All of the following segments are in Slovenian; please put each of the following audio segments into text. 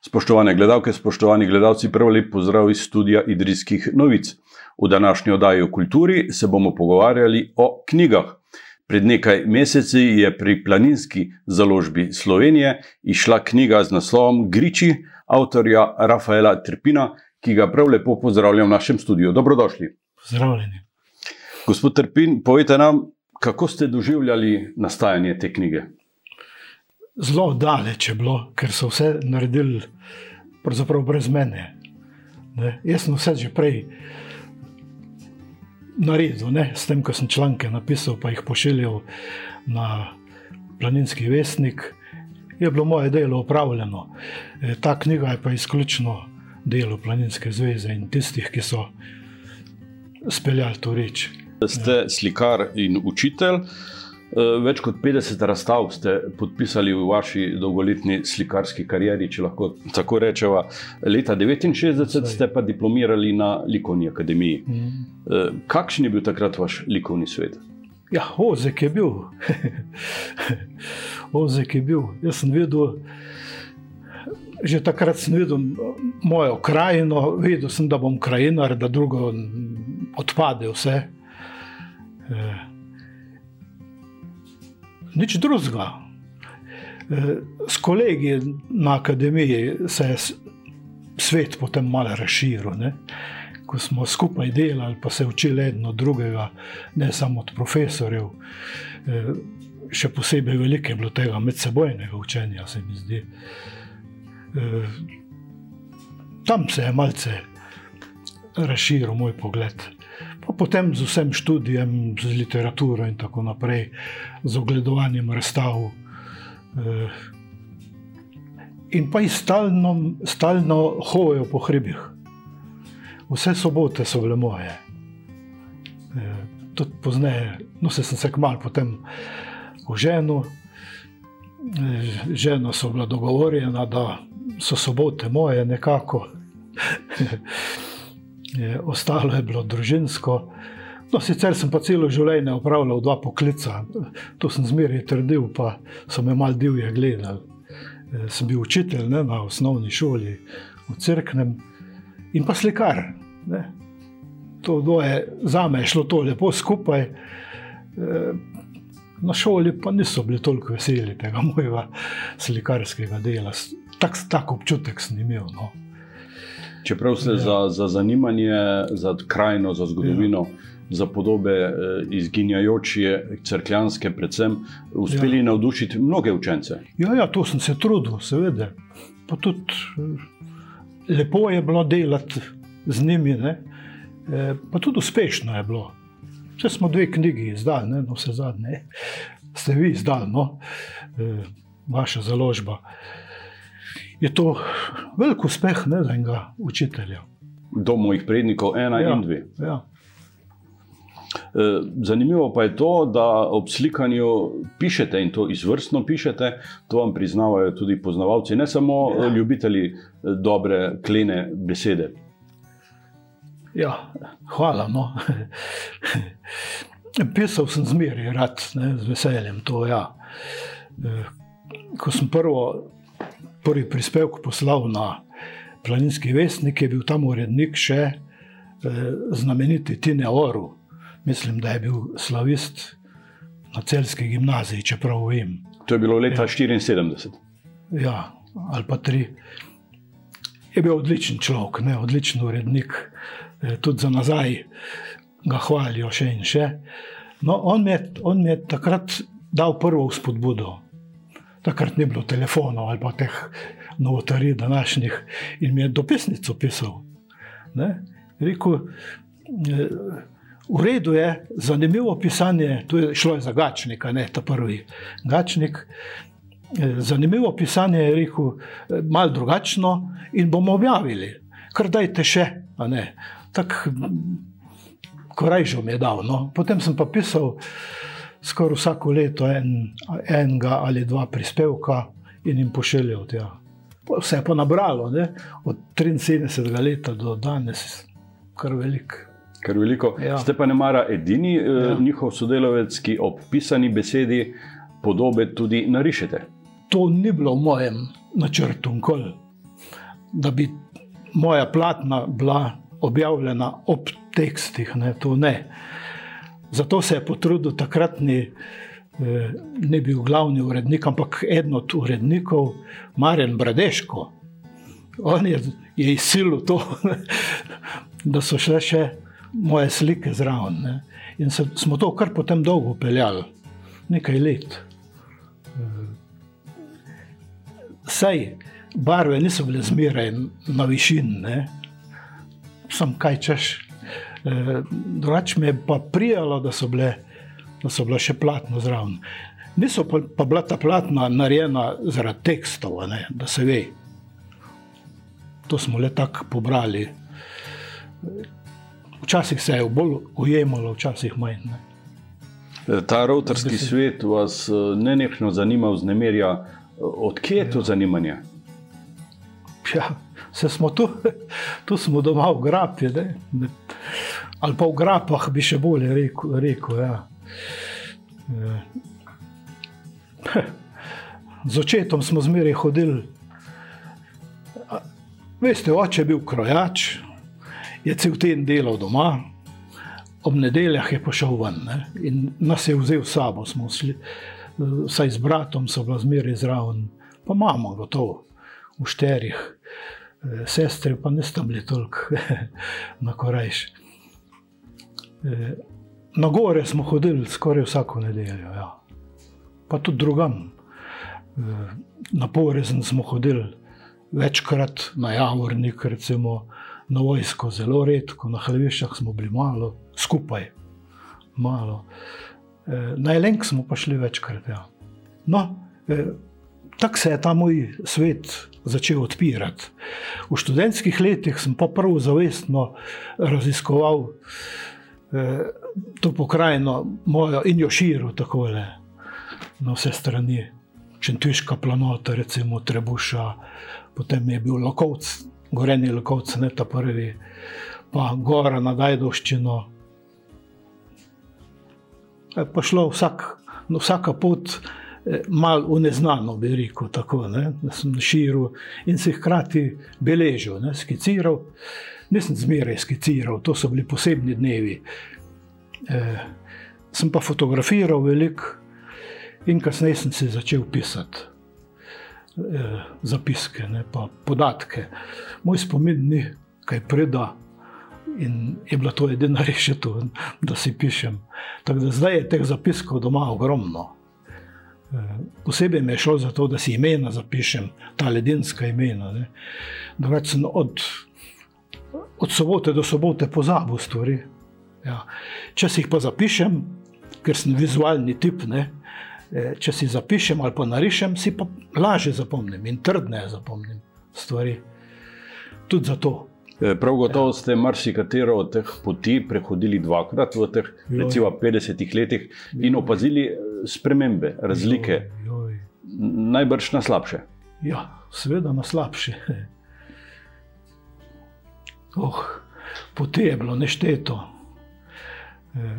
Spoštovane gledalke, spoštovani gledalci, prav lep pozdrav iz studia Idrijskih novic. V današnji oddaji o kulturi se bomo pogovarjali o knjigah. Pred nekaj meseci je pri planinski založbi Slovenije išla knjiga z naslovom Griči avtorja Rafaela Trpina, ki ga prav lepo pozdravljam v našem studiu. Dobrodošli. Pozdravljeni. Gospod Trpin, povejte nam, kako ste doživljali nastajanje te knjige? Zelo daleč je bilo, ker so vse naredili brez mene. Ne? Jaz sem vse že prej naredil, ne? s tem, ko sem članke napisal, pa jih pošiljal na planinski vestnik, je bilo moje delo upravljeno. E, ta knjiga je pa izključno delo Planinske zveze in tistih, ki so speljali to reč. Ste slikar in učitelj. Eh, več kot 50 razstav ste podpisali v vaši dolgoletni slikarski karieri, če lahko tako rečemo. Leta 1969 ste pa diplomirali na Likovni akademiji. Mm. Kakšen je bil takrat vaš likovni svet? Ja, ozek je bil. ozek je bil. Jaz sem videl, že takrat sem videl mojo krajino, videl sem, da bom krajinar, da drugo odpade vse. Eh, nič drugega. Eh, s kolegi na akademiji se je svet potem malo razširil. Ne? Ko smo skupaj delali, pa se učili eno drugega, ne samo od profesorjev. Eh, še posebej veliko je bilo tega medsebojnega učenja, se mi zdi. Eh, tam se je malce razširil moj pogled pa potem z vsem študijem, z literaturo in tako naprej, z ogledovanjem razstav. Eh, in pa jih stalno, stalno hojo po hribih. Vse sobote so bile moje. Eh, tudi pozneje, no se sem se kmal potem oženil. Eh, žena so bila dogovorjena, da so sobote moje nekako. je, ostalo je bilo družinsko. No, sicer sem pa celo življenje upravljal dva poklica, to sem zmeraj trdil, pa so me mal divje gledali. E, sem bil učitelj ne, na osnovni šoli v Cerknem in pa slikar. Ne. To je za me šlo to lepo skupaj. E, na šoli pa niso bili toliko veseli tega mojega slikarskega dela. Tak, tak občutek sem imel. No. Čeprav ste ja. za, za zanimanje, za krajino, za zgodovino, ja. za podobe eh, izginjajoče, crkljanske, predvsem, uspeli ja. navdušiti mnoge učence. Ja, ja, to sem se trudil, seveda. Pa tudi eh, lepo je bilo delati z njimi, ne? Eh, pa tudi uspešno je bilo. Če smo dve knjigi izdali, no, vse zadnje, ste vi izdali, no? vaša založba je to velik uspeh ne, za enega učitelja. Do mojih prednikov, ena ja, in dve. Ja. E, zanimivo pa je to, da ob slikanju pišete in to izvrstno pišete, to vam priznavajo tudi poznavalci, ne samo ja. ljubitelji e, dobre, klene besede. Ja, hvala. No. Pisal sem zmeraj, rad, ne, z veseljem. To, ja. E, ko sem prvo prvi prispevek poslal na Planinski vestnik, je bil tam urednik še eh, znameniti Tine Oru. Mislim, da je bil slavist na celski gimnaziji, čeprav vem. To je bilo leta 1974. Ja. ja, ali pa tri. Je bil odličen človek, ne, odličen urednik, eh, tudi za nazaj ga hvalijo še in še. No, on, mi je, on mi je takrat dal prvo spodbudo takrat ni bilo telefonov ali pa teh novotarij današnjih, in mi je dopisnico pisal. Rekel, e, v redu je, zanimivo pisanje, tu je šlo za Gačnika, ne ta prvi Gačnik. E, zanimivo pisanje je rekel, e, malo drugačno, in bomo objavili, kar dajte še. Tako, korajžo mi je dal. No. Potem sem pa pisal skoraj vsako leto en, enega ali dva prispevka in jim pošiljal tja. Vse je pa nabralo, ne? od 73 let do danes, kar veliko. Kar veliko. Ja. Ste pa ne mara edini eh, ja. eh, njihov sodelavec, ki ob pisani besedi podobe tudi narišete. To ni bilo v mojem načrtu, kol. da bi moja platna bila objavljena ob tekstih, ne, to ne. Zato se je potrudil takratni, eh, ne bil glavni urednik, ampak eden od urednikov, Marjan Bradeško. On je, je izsilil to, da so šle še moje slike zraven. Ne. In se, smo to kar potem dolgo peljali, nekaj let. Saj barve niso bile zmeraj na višini, sem kaj češ. E, drugače mi je pa prijalo, da so bile, da so bile še platno zraven. Niso pa, pa bila ta platna narejena zaradi tekstov, ne, da se ve. To smo le tako pobrali. Včasih se je bolj ujemalo, včasih manj. Ne. E, ta rotarski svet vas e, ne nekno zanima, vznemirja. Odkje je to ja. zanimanje? Ja, se smo tu, tu smo doma v grapi, ne? Ne. ali pa v grapah, bi še bolje rekel. rekel ja. Z očetom smo zmeraj hodili. Veste, oče je bil krojač, je cel teden delal doma, ob nedeljah je pošel ven ne? in nas je vzel s sabo. Smo šli, vsaj z bratom, so bili zmeraj zraven, pa imamo gotovo v šterih. Eh, sestre pa niste bili toliko na korajš. Eh, na gore smo hodili skoraj vsako nedeljo, ja. pa tudi drugam. Eh, na porezen smo hodili večkrat, na javornik, recimo na vojsko, zelo redko, na hljeviščah smo bili malo, skupaj. Malo. Na Elenk smo pa šli večkrat. Ja. No, tako se je ta moj svet začel odpirati. V študentskih letih sem pa prvo zavestno raziskoval to pokrajino, mojo in jo širil tako le na vse strani. Čentiška planota, recimo Trebuša, potem je bil Lokovc, Goreni Lokovc, ne ta prvi, pa Gora na Dajdoščino. Pa šlo vsak, no, vsaka pot, malo v neznano, bi rekel, tako, ne? da sem širil in se hkrati beležil, ne? skiciral. Nisem zmeraj skiciral, to so bili posebni dnevi. E, sem pa fotografiral veliko in kasneje sem se začel pisati e, zapiske, ne, pa podatke. Moj spomin ni kaj preda. In je bila to edina rešitev, da si pišem. Tako da zdaj je teh zapiskov doma ogromno. Posebej mi je šlo za to, da si imena zapišem, ta ledinska imena. Drugače, od, od sobote do sobote pozabil stvari. Ja. Če si jih pa zapišem, ker sem vizualni tip, ne? E, če si zapišem ali pa narišem, si pa lažje zapomnim in trdneje zapomnim stvari. Tudi zato. E, prav gotovo ste marsikatero od teh poti prehodili dvakrat v teh recimo, 50 letih in opazili spremembe, razlike, joj, joj. najbrž na slabše. Ja, seveda na slabše. Oh, poti je bilo nešteto. E,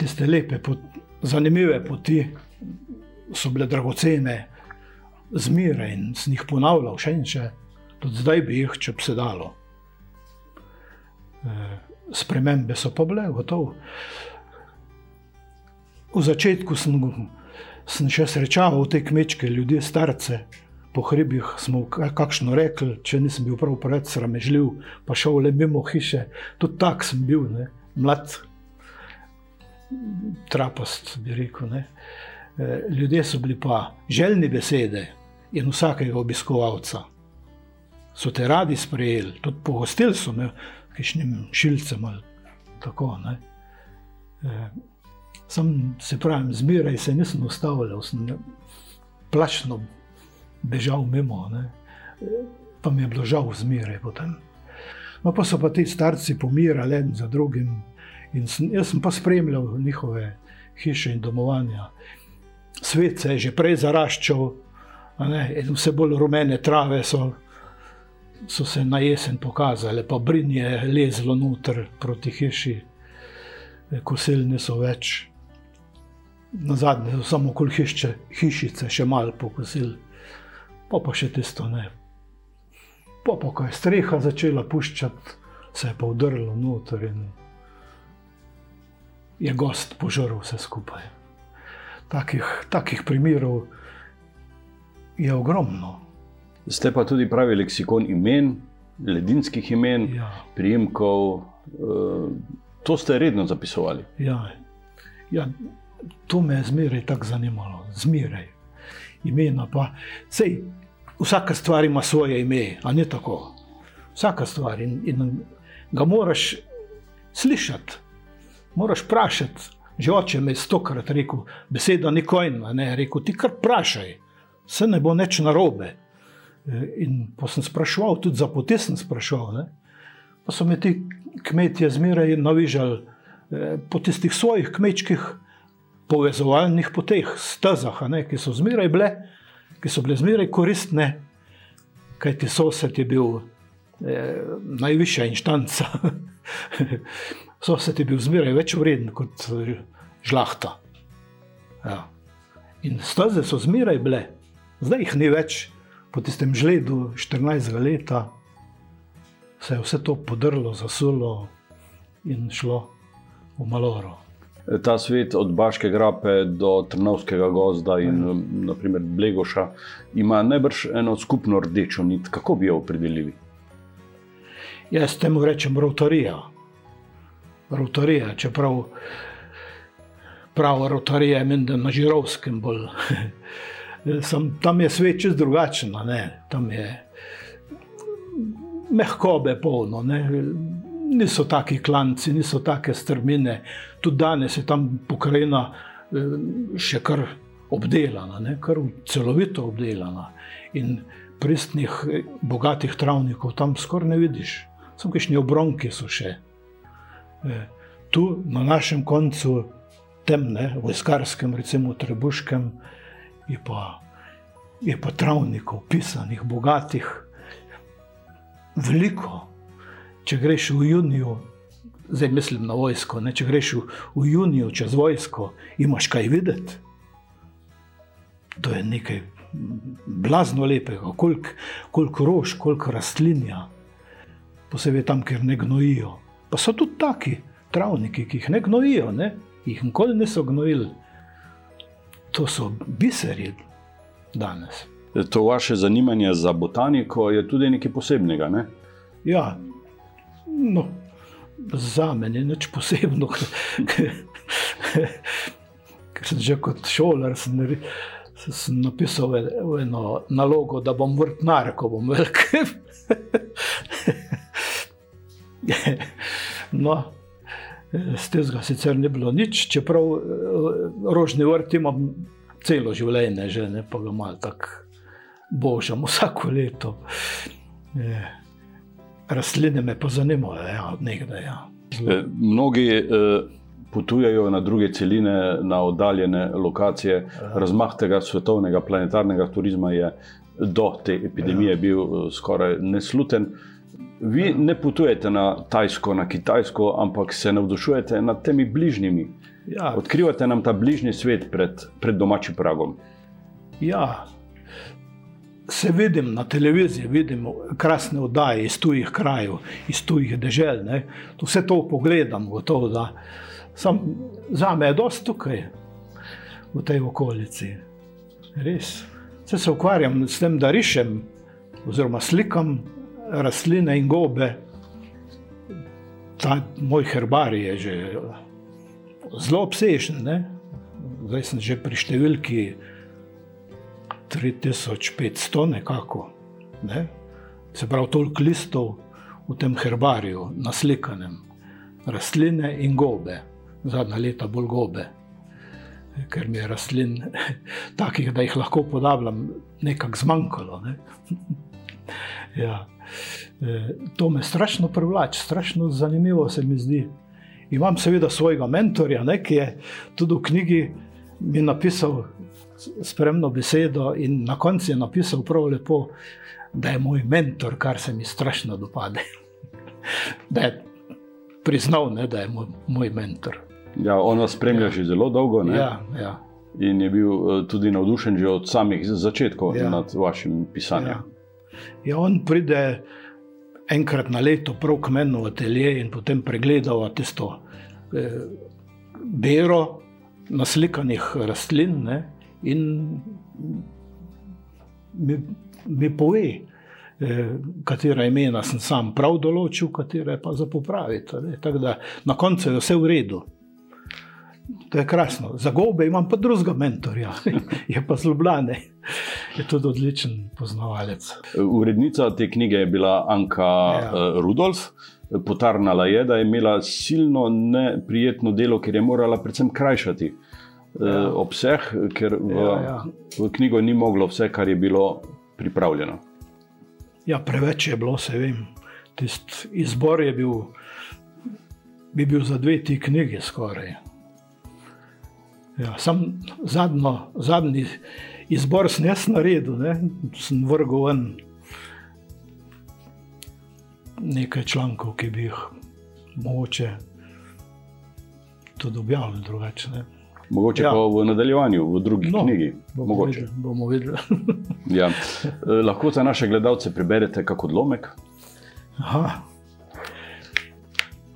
tiste lepe, pot, zanimive poti so bile dragocene, zmeraj in sem jih ponavljal, še in še, tudi zdaj bi jih, če bi se dalo. E, spremembe so pa bile, gotovo v začetku sem, sem še srečal te kmečke ljudi, starce. Po hribih smo kakšno rekli, če nisem bil prav preveč sramežljiv, pa šel le mimo hiše. Tudi tak sem bil, ne? mlad, trapast, bi rekel. Ne? E, ljudje so bili pa željni besede in vsakega obiskovalca. So te radi sprejeli, tudi pohostili so me, kišnim šilcem ali tako. Ne? E, Sam se pravim, zmeraj se nisem ustavljal, sem plačno bežal mimo, ne. pa mi je bilo žal zmeraj potem. No, pa so pa ti starci pomirali en za drugim in sem, jaz sem pa spremljal njihove hiše in domovanja. Svet se je že prej zaraščal, vse bolj rumene trave so, so se na jesen pokazale, pa brinje je lezlo noter proti hiši, kosilni so več na zadnje, samo okoli hišče, hišice, še malo pokosil, pa pa še tisto ne. Pa, pa ko je streha začela puščati, se je pa udrlo noter in je gost požrl vse skupaj. Takih, takih primerov je ogromno. Ste pa tudi pravi leksikon imen, ledinskih imen, Ja. prijemkov. eh, To ste redno zapisovali. Ja, ja, to me je zmeraj tako zanimalo, zmeraj. Imena pa, sej, vsaka stvar ima svoje ime, a ne tako. Vsaka stvar in, in ga moraš slišati, moraš vprašati. Že oče mi je stokrat rekel, beseda ni kojna, ne, rekel ti kar vprašaj, se ne bo nič narobe. In pa sem spraševal, tudi za poti sem spraševal. Ne. Pa so me ti kmetje zmeraj navižali eh, po tistih svojih kmečkih povezovalnih poteh, stezah, ki so zmeraj bile, ki so bile zmeraj koristne, kaj ti sosed je bil eh, najvišja inštanca. sosed je bil zmeraj več vreden kot eh, žlahta. Ja. In steze so zmeraj bile, zdaj jih ni več, po tistem žledu 14 leta se je vse to podrlo, zasulo in šlo v maloro. Ta svet od Baške grape do Trnovskega gozda in naprimer Blegoša ima najbrž eno skupno rdečo nit. Kako bi jo opredelili? Jaz temu rečem rotarija. Rotarija, čeprav prava rotarija je menda na Žirovskem bolj. Sam, tam je svet čez drugačen, tam je mehkobe polno. Ne. Niso taki klanci, niso take strmine. Tudi danes je tam pokrajina eh, še kar obdelana, ne, kar celovito obdelana. In pristnih, eh, bogatih travnikov tam skoraj ne vidiš. Samo kišni obronki so še. Eh, Tu na našem koncu, temne, vojskarskem, recimo Trebuškem, je pa, je pa travnikov, pisanih, bogatih, veliko. Če greš v juniju, zdaj mislim na vojsko, ne, če greš v, v juniju čez vojsko, imaš kaj videti. To je nekaj blazno lepega, koliko kolik rož, koliko rastlinja, posebej tam, kjer ne gnojijo. Pa so tudi taki travniki, ki jih ne gnojijo, ne? jih nikoli niso gnojili. To so biseri danes. To vaše zanimanje za botaniko je tudi nekaj posebnega. Ne? Ja, no, za me ni nič posebno, ker sem že kot šolar sem, sem napisal en- eno nalogo, da bom vrtnar, ko bom velik. no, z tega sicer ni bilo nič, čeprav eh, rožni vrt imam celo življenje, že ne pa ga malo tako božam vsako leto. Eh, Rastline me pa zanimajo, ja, od nekdaj. Ja. E, Mnogi eh, potujejo na druge celine, na oddaljene lokacije. Razmah tega svetovnega planetarnega turizma je do te epidemije bil eh, skoraj nesluten. Vi ne potujete na Tajsko, na Kitajsko, ampak se navdušujete nad temi bližnjimi. Ja, Odkrivate nam ta bližnji svet pred, pred domačim pragom. ja, se vidim na televiziji, vidim krasne oddaje iz tujih krajev, iz tujih dežel. Ne. To Vse to pogledam, gotovo, da sam, za me je dosti tukaj, v tej okolici. Res. Se, se ukvarjam s tem, da rišem, oziroma slikam rastline in gobe. Ta moj herbarij je že zelo obsežen. Ne? Zdaj sem že pri številki 3500, nekako. Ne? Se pravi, toliko listov v tem herbariju, naslikanem, rastline in gobe, zadnja leta bolj gobe, ker mi je rastlin takih, da jih lahko podabljam, nekako zmanjkalo. Ne? ja. E, To me strašno privlači, strašno zanimivo se mi zdi. Imam seveda svojega mentorja, ne, ki je tudi v knjigi mi napisal spremno besedo in na koncu je napisal prav lepo, da je moj mentor, kar se mi strašno dopade. da je priznal, ne, da je moj, moj mentor. Ja, on vas spremlja Ja. že zelo dolgo ne? Ja, ja, in je bil eh, tudi navdušen že od samih začetkov Ja. nad vašim pisanjem. ja. Ja, on pride enkrat na leto, prav k meni v atelje in potem pregledava tisto eh, bero naslikanih rastlin ne, in mi, mi pove, eh, katera imena sem sam prav določil, katera pa za popraviti. Tako da na koncu je vse v redu. To je krasno. Za gobe imam pa drugega mentorja, je pa zlobljane. Je tudi odličen poznavalec. Urednica te knjige je bila Anka ja. Eh, Rudolf. Potarnala je, da je imela silno neprijetno delo, ker je morala predvsem krajšati eh, ja. obseg, ker v, ja, ja. v knjigo ni moglo vse, kar je bilo pripravljeno. Ja, preveč je bilo, se vem. Tist izbor je bil, bi bil za dve ti knjigi skoraj. Ja, sam zadnjo, zadnji izbor sem jaz naredil, ne? sem vrgel ven nekaj člankov, ki bi jih mogoče tudi objavili drugače. Ne? Mogoče ja. pa v nadaljevanju, v drugi no, knjigi. Bomo videli. Bomo videli. ja. Eh, lahko za naše gledalce preberete kakšen odlomek?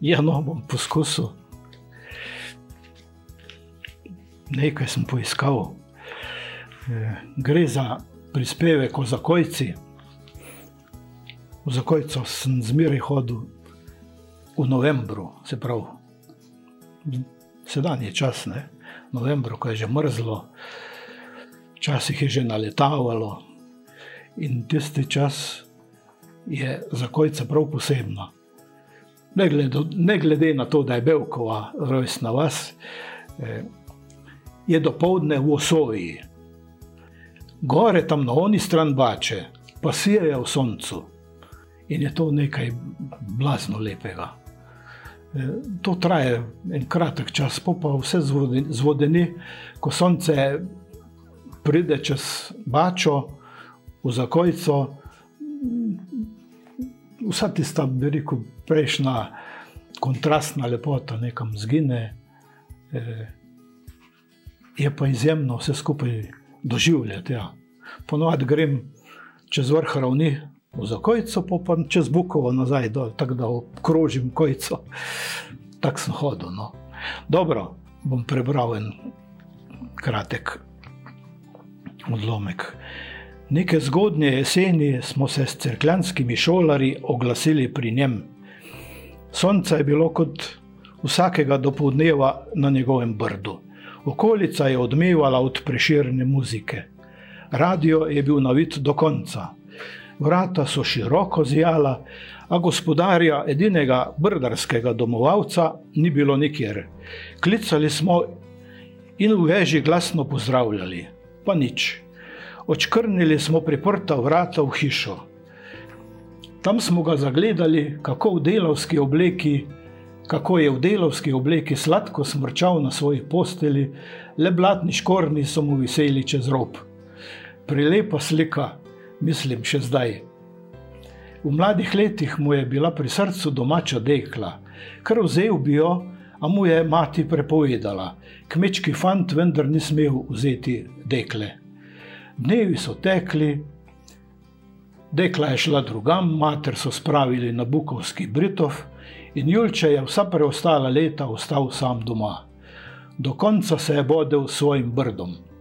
Ja, no, bom poskusil nekaj sem poiskal. E, gre za prispevek o zakojci. V zakojco sem zmeraj hodil v novembru, se pravi, sedaj je čas, ne? Novembru, ko je že mrzlo, včasih je že naletavalo in tisti čas je zakojca prav posebna. Ne glede, ne glede na to, da je Belkova rojstna vas, eh, je dopoledne v Osoji. Gore tam na oni stran bače, pa sijajo v soncu in je to nekaj blazno lepega. E, to traje en kratek čas, pa pa vse zvodeni, ko sonce pride čez bačo, v zakojco, vsa tista, bi rekel, prejšnja kontrastna lepota nekam zgine. Eh, je pa izjemno vse skupaj doživljati. Ja. Ponovadi grem čez vrh ravni v Zakojco, pa, pa čez Bukovo nazaj, dol, tako da obkrožim Kojco. Tako sem hodil. No. Dobro, bom prebral en kratek odlomek. Neke zgodnje jeseni smo se s crkljanskimi šolari oglasili pri njem. Sonce je bilo kot vsakega dopoldneva na njegovem brdu. Okolica je odmevala od preširne muzike. Radio je bil navit do konca. Vrata so široko zijala, a gospodarja, edinega brdarskega domovalca, ni bilo nikjer. Klicali smo in v veži glasno pozdravljali, pa nič. Očkrnili smo priprta vrata v hišo. Tam smo ga zagledali, kako v delovski obleki kako je v delovski obleki sladko smrčal na svoji posteli, le blatni škorni so mu viseli čez rob. Prilepa slika, mislim še zdaj. V mladih letih mu je bila pri srcu domača dekla, kar vzel bi jo, a mu je mati prepovedala. Kmečki fant vendar ni smel vzeti dekle. Dnevi so tekli, dekla je šla drugam, mater so spravili na Bukovski Britov in Julče je vsa preostala leta ostal sam doma. Do konca se je bodel s svojim brdom.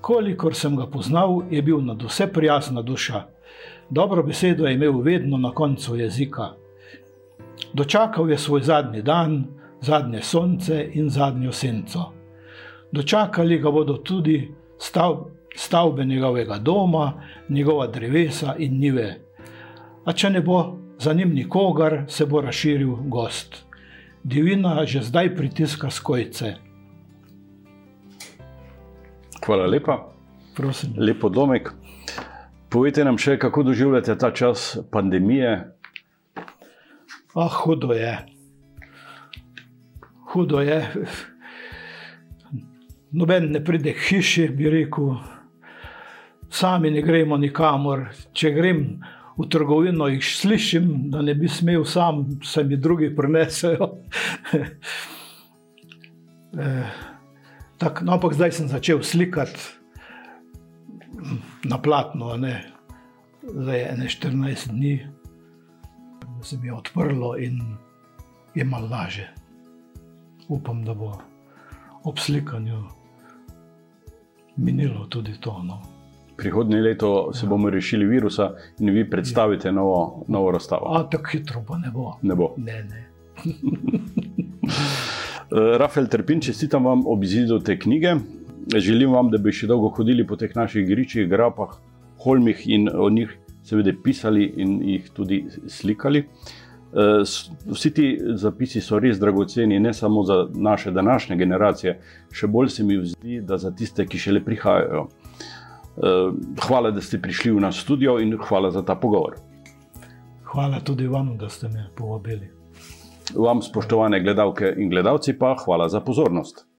Kolikor sem ga poznal, je bil nad vse prijazna duša. Dobro besedo je imel vedno na koncu jezika. Dočakal je svoj zadnji dan, zadnje sonce in zadnjo senco. Dočakali ga bodo tudi stav, stavbe njegovega doma, njegova drevesa in nive. A če ne bo za njim nikogar, se bo razširil gost. Divina že zdaj pritiska skojce. Hvala lepa. Prosim. Lepo domek. Povejte nam še, kako doživljate ta čas pandemije? Ah, hudo je. Hudo je. Noben ne pride k hiši, bi rekel, sami ne gremo nikamor. Če grem v trgovino, jih slišim, da ne bi smel sam, se mi drugi prenesejo. eh, tak, no, ampak zdaj sem začel slikati na platno, ne, zdaj je 14 dni, da se mi je odprlo in je malo laže. Upam, da bo ob slikanju minilo tudi to. No. Prihodnje leto se bomo rešili virusa in vi predstavite novo, novo razstavo. A tako hitro pa ne bo. Ne bo. Ne, ne. Eh, Rafael Trpin, čestitam vam ob izidu te knjige. Želim vam, da bi še dolgo hodili po teh naših gričih, grapah, holmih in o njih seveda pisali in jih tudi slikali. Eh, Vsi ti zapisi so res dragoceni, ne samo za naše današnje generacije, še bolj se mi zdi, da za tiste, ki šele prihajajo. Eh, Hvala, da ste prišli v naš studio in hvala za ta pogovor. Hvala tudi vam, da ste me povabili. Vam, spoštovane gledalke in gledalci, pa hvala za pozornost.